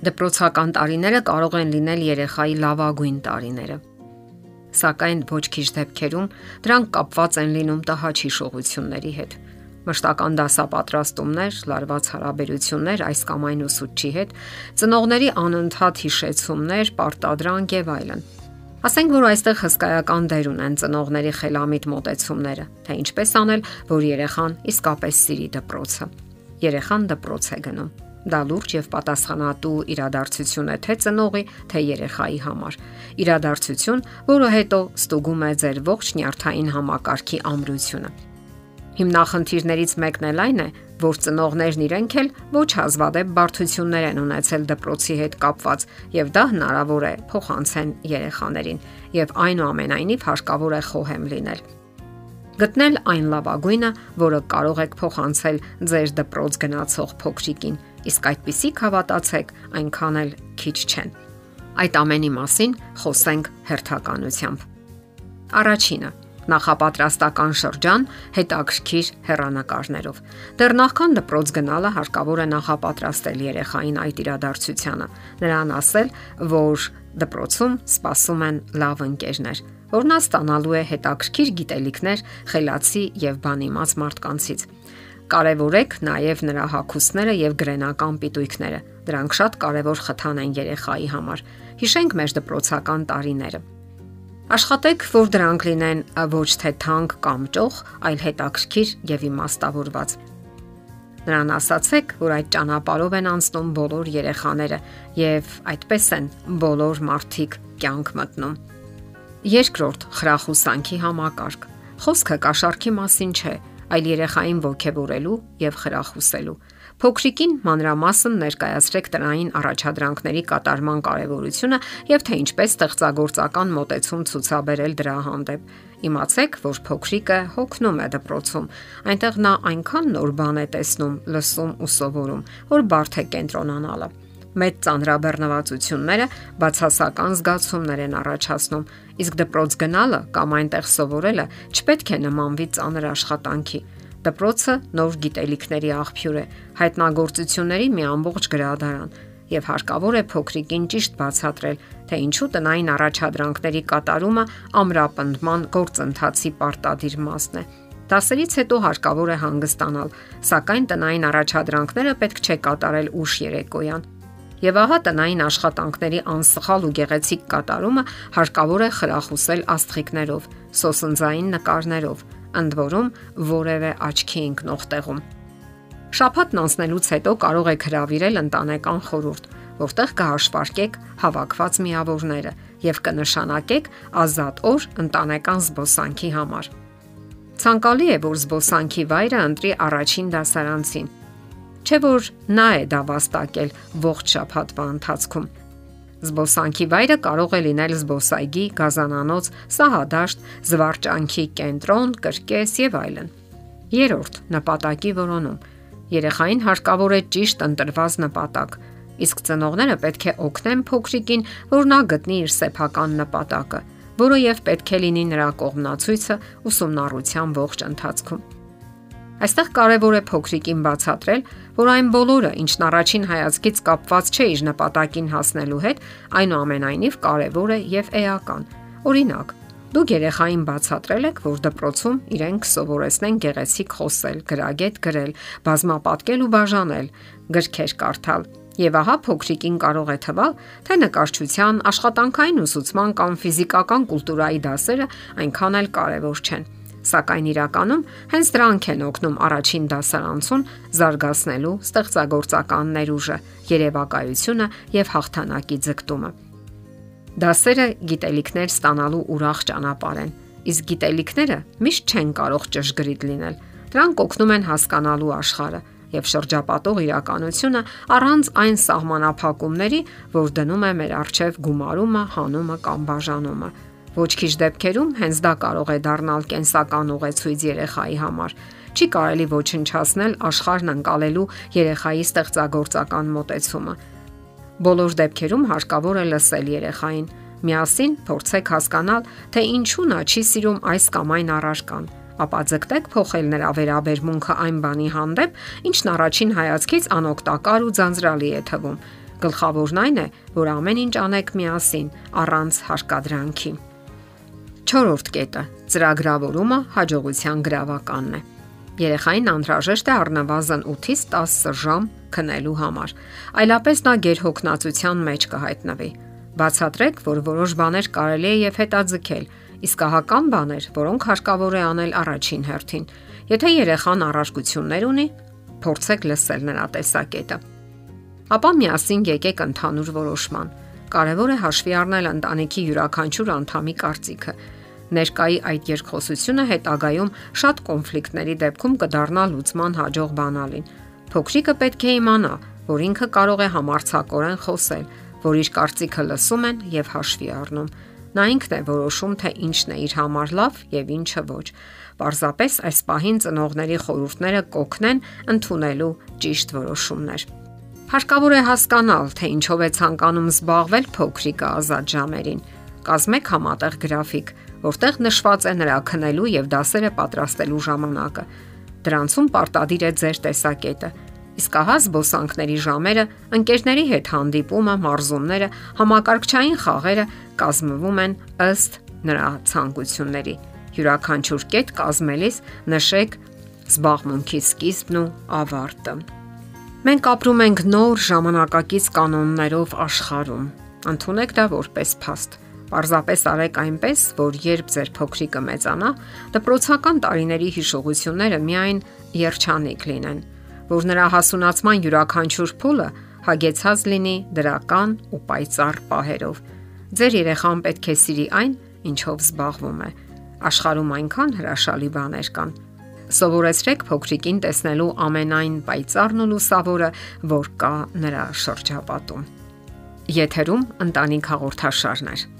Դպրոցական տարիները կարող են լինել երեխայի լավագույն տարիները։ Սակայն ոչ քիչ դեպքերում դրանք կապված են լինում տհաճ հիշողությունների հետ։ Մշտական դասապատրաստումներ, լարված հարաբերություններ այս կամ այն ուսուցչի հետ, ծնողների անընդհատ հիշեցումներ, պարտադրանք եւ այլն։ Ասենք որ այստեղ հսկայական դեր ունեն ծնողների խելամիտ մտածումները, թե ինչպես անել, որ երեխան իսկապես սիրի դպրոցը։ Երեխան դպրոց է գնում Դա լուրջ եւ պատասխանատու իրադարձություն է թե ծնողի, թե երեխայի համար։ Իրադարձություն, որը հետո ստուգում է ձեր ողջ նյարդային համակարգի ամրությունը։ Հիմնախնդիրներից մեկն էլ այն է, որ ծնողներն իրենք էլ ոչ հազվադեպ բարդություններ են ունեցել դպրոցի հետ կապված, եւ դա հնարավոր է փոխանցեն երեխաներին, եւ այնուամենայնիվ հարկավոր է խոհեմ լինել գտնել այն լավագույնը, որը կարող եք փոխանցել ձեր դպրոց գնացող փոքրիկին, իսկ այդպիսիք հավատացեք, այնքան էլ քիչ չեն։ Այդ ամենի մասին խոսենք հերթականությամբ։ Առաջինը նախապատրաստական շրջան հետաքրքիր հերանեկարներով։ Դեռ նախքան դպրոց գնալը հարկավոր է նախապատրաստել երեխային այդ իրադարձությանը։ Նրան ասել, որ դպրոցում սպասում են լավ ընկերներ, որ նա ստանալու է հետաքրքիր գիտելիքներ խելացի եւ բանիմաց մարդկանցից։ Կարևորեք նաև նրա հակոստները եւ գրենական պիտույքները։ Դրանք շատ կարևոր խթան են երեխայի համար։ Հիշենք մեր դպրոցական տարիները։ Աշխատեք, որ դրանք լինեն ոչ թե թանկ կամ ճոխ, այլ հետաքրքիր եւ իմաստավորված։ Նրան ասացեք, որ այդ ճանապարհով են անցնում բոլոր երեխաները եւ այդպես են բոլոր մարդիկ կյանք մտնում։ Երկրորդ՝ խրախուսանքի համակարգ։ Խոսքը կաշառքի մասին չէ, այլ երեխային ողջևորելու եւ խրախուսելու։ Փոքրիկին մանրամասն ներկայացրեք տնային առաջադրանքների կատարման կարևորությունը եւ թե ինչպես ստեղծագործական մոտեցում ցուցաբերել դրա հանդեպ։ Իմացեք, որ փոքրիկը հոգնում է դպրոցում։ Այնտեղ նա այնքան նոր բան է տեսնում, լսում ու սովորում, որ բարդ է կենտրոնանալը մեծ ծանրաբեռնվածությունները բացասական զգացումներ են առաջացնում, իսկ դպրոց գնալը կամ այնտեղ սովորելը չպետք է նմանվի ծանր աշխատանքի։ Դպրոցը նոր գիտելիքների աղբյուր է, հայտնագործությունների մի ամբողջ գրադարան, եւ հարկավոր է փոքրիկին ճիշտ բացատրել, թե ինչու տնային առաջադրանքների կատարումը ամրապնդման գործընթացի պարտադիր մասն է։ Դասերից հետո հարկավոր է հանգստանալ, սակայն տնային առաջադրանքները պետք չէ կատարել ուշ երեկոյան Եվ ահա տնային աշխատանքների անսխալ ու գեղեցիկ կատարումը հարկավոր է խրախուսել աստղիկներով, սոսնձային նկարներով, ընդ որում որևէ աչքի ընկնող տեղում։ Շաբաթն անցնելուց հետո կարող եք հravirել ընտանեկան խորհուրդ, որտեղ կհաշվարկեք հավաքված միավորները եւ կնշանակեք ազատ օր ընտանեկան զբոսանքի համար։ Ցանկալի է, որ զբոսանքի վայրը ընտրի առաջին դասարանցին Չէ որ նա է դա վաստակել ողջ շաբաթվա ընթացքում։ Զբոսանքի վայրը կարող է լինել զբոսայգի, գազանանոց, սահադաշտ, զվարճանքի կենտրոն, կրկես եւ այլն։ Երորդ՝ նպատակի որոնում։ Երեխային հարկավոր է ճիշտ ընտրված նպատակ, իսկ ծնողները պետք է օգնեն փոքրիկին, որ նա գտնի իր սեփական նպատակը, որը եւ պետք է լինի նրա կողմնացույցը ուսումնառության ողջ ընթացքում։ Այստեղ կարևոր է փոքրիկին բացատրել, որ այն բոլորը, ինչն առաջին հայացքից կապված չէ իր նպատակին հասնելու հետ, այնուամենայնիվ կարևոր է եւ էական։ Օրինակ, Դուք երեխային բացատրել եք, որ դպրոցում իրենք սովորեցնեն գեղեցիկ խոսել, գրագետ գրել, բազմապատկել ու բաժանել, գրքեր կարդալ։ Եվ ահա փոքրիկին կարող է թվալ, թե նկարչության, աշխատանքային ուսուցման կամ ֆիզիկական կուլտուրայի դասերը այնքան էլ կարևոր չեն սակայն իրականում հենց դրանք են օգնում առաջին դասարանցուն զարգացնելու ստեղծագործական ներուժը, երևակայությունը եւ հաղթանակի ձգտումը։ Դասերը գիտելիքներ ստանալու ուրախ ճանապարհ են, իսկ գիտելիքները միշտ չեն կարող ճշգրիտ լինել։ Դրանք օգնում են հասկանալու աշխարհը եւ շրջապատող իրականությունը առանց այն սահմանափակումների, որ դնում է մեր արժեվ գումարումը, հանումը կամ բաժանումը Ոչ քիչ դեպքերում հենց դա կարող է դառնալ կենսական ուղեցույց երեխայի համար։ Չի կարելի ոչնչացնել աշխարհն անցալելու երեխայի ստեղծագործական մոտեցումը։ Բոլոր դեպքերում հարկավոր է լսել երեխային։ Միասին փորձեք հասկանալ, թե ինչու նա չի սիրում այս կամ այն առարկան ապա ձգտեք փոխել նրա վերաբերմունքը այն բանի հանդեպ, ինչն առաջին հայացքից անօգտակար ու ձանձրալի է թվում։ Գլխավորն այն է, որ ամեն ինչ անեք միասին, առանց հարկադրանքի։ 4-րդ կետը՝ ծրագրավորումը հաջողության գրավականն է։ Երեխային անհրաժեշտ է առնվազն 8-ից 10 ժամ քնելու համար։ Այլապես նա գերհոգնածության մեջ կհայտնվի։ Բացատրեք, որ որոշ բաներ կարելի է եւ հետաձգել, իսկ ահական բաներ, որոնք հարկավոր է անել առաջին հերթին։ Եթե երեխան առարկություններ ունի, փորձեք լսել նրա տեսակետը։ Ապա միասին եկեք ընդհանուր որոշման։ Կարևոր է հաշվի առնել ընտանիքի յուրաքանչյուր անդամի կարծիքը Ներկայի այդ երկխոսությունը հետագայում շատ կոնֆլիկտների դեպքում կդառնա լուծման հաջող բանալին։ Փոքրիկը պետք է իմանա, որ ինքը կարող է համարցակորեն խոսել, որ իր կարծիքը լսում են եւ հաշվի առնում։ Նա ինքն է որոշում, թե ինչն է իր համար լավ եւ ինչը ոչ։ Պարզապես այս պահին ծնողների խորհուրդները կօգնեն ընդունելու ճիշտ որոշումներ։ Հարկավոր է հասկանալ, թե ինչով է ցանկանում զբաղվել փոքրիկը ազատ ժամերին։ Կազմեք համատեղ գրաֆիկ, որտեղ նշված է նրա քնելու եւ դասերը պատրաստելու ժամանակը։ Դրանցում պարտադիր է ձեր տեսակետը։ Իսկ ահա զբոսանքների ժամերը, ընկերների հետ հանդիպումը, մարզումները, համակարգչային խաղերը կազմվում են ըստ նրա ցանկությունների։ Յուրաքանչյուր կետ կազմելիս նշեք զբաղմունքի սկիզբն ու ավարտը։ Մենք ապրում ենք նոր ժամանակակից կանոններով աշխարհում։ Ընթունեք դա որպես փաստ Պարզապես արեք այնպես, որ երբ ձեր փոքրիկը մեծանա, դպրոցական տարիների հիշողությունները միայն երջանիկ լինեն, որ նրա հասունացման յուրաքանչյուր փուլը հագեցած լինի դրական ու պայծառ պահերով։ Ձեր երեխան պետք է սիրի այն, ինչով զբաղվում է։ Աշխարհում այնքան հրաշալի բաներ կան։ Սովորեցրեք փոքրիկին տեսնելու ամենայն պայծառն ու լուսավորը, որ կա նրա շրջապատում։ Եթերում ընտանիք հաղորդաշարներ։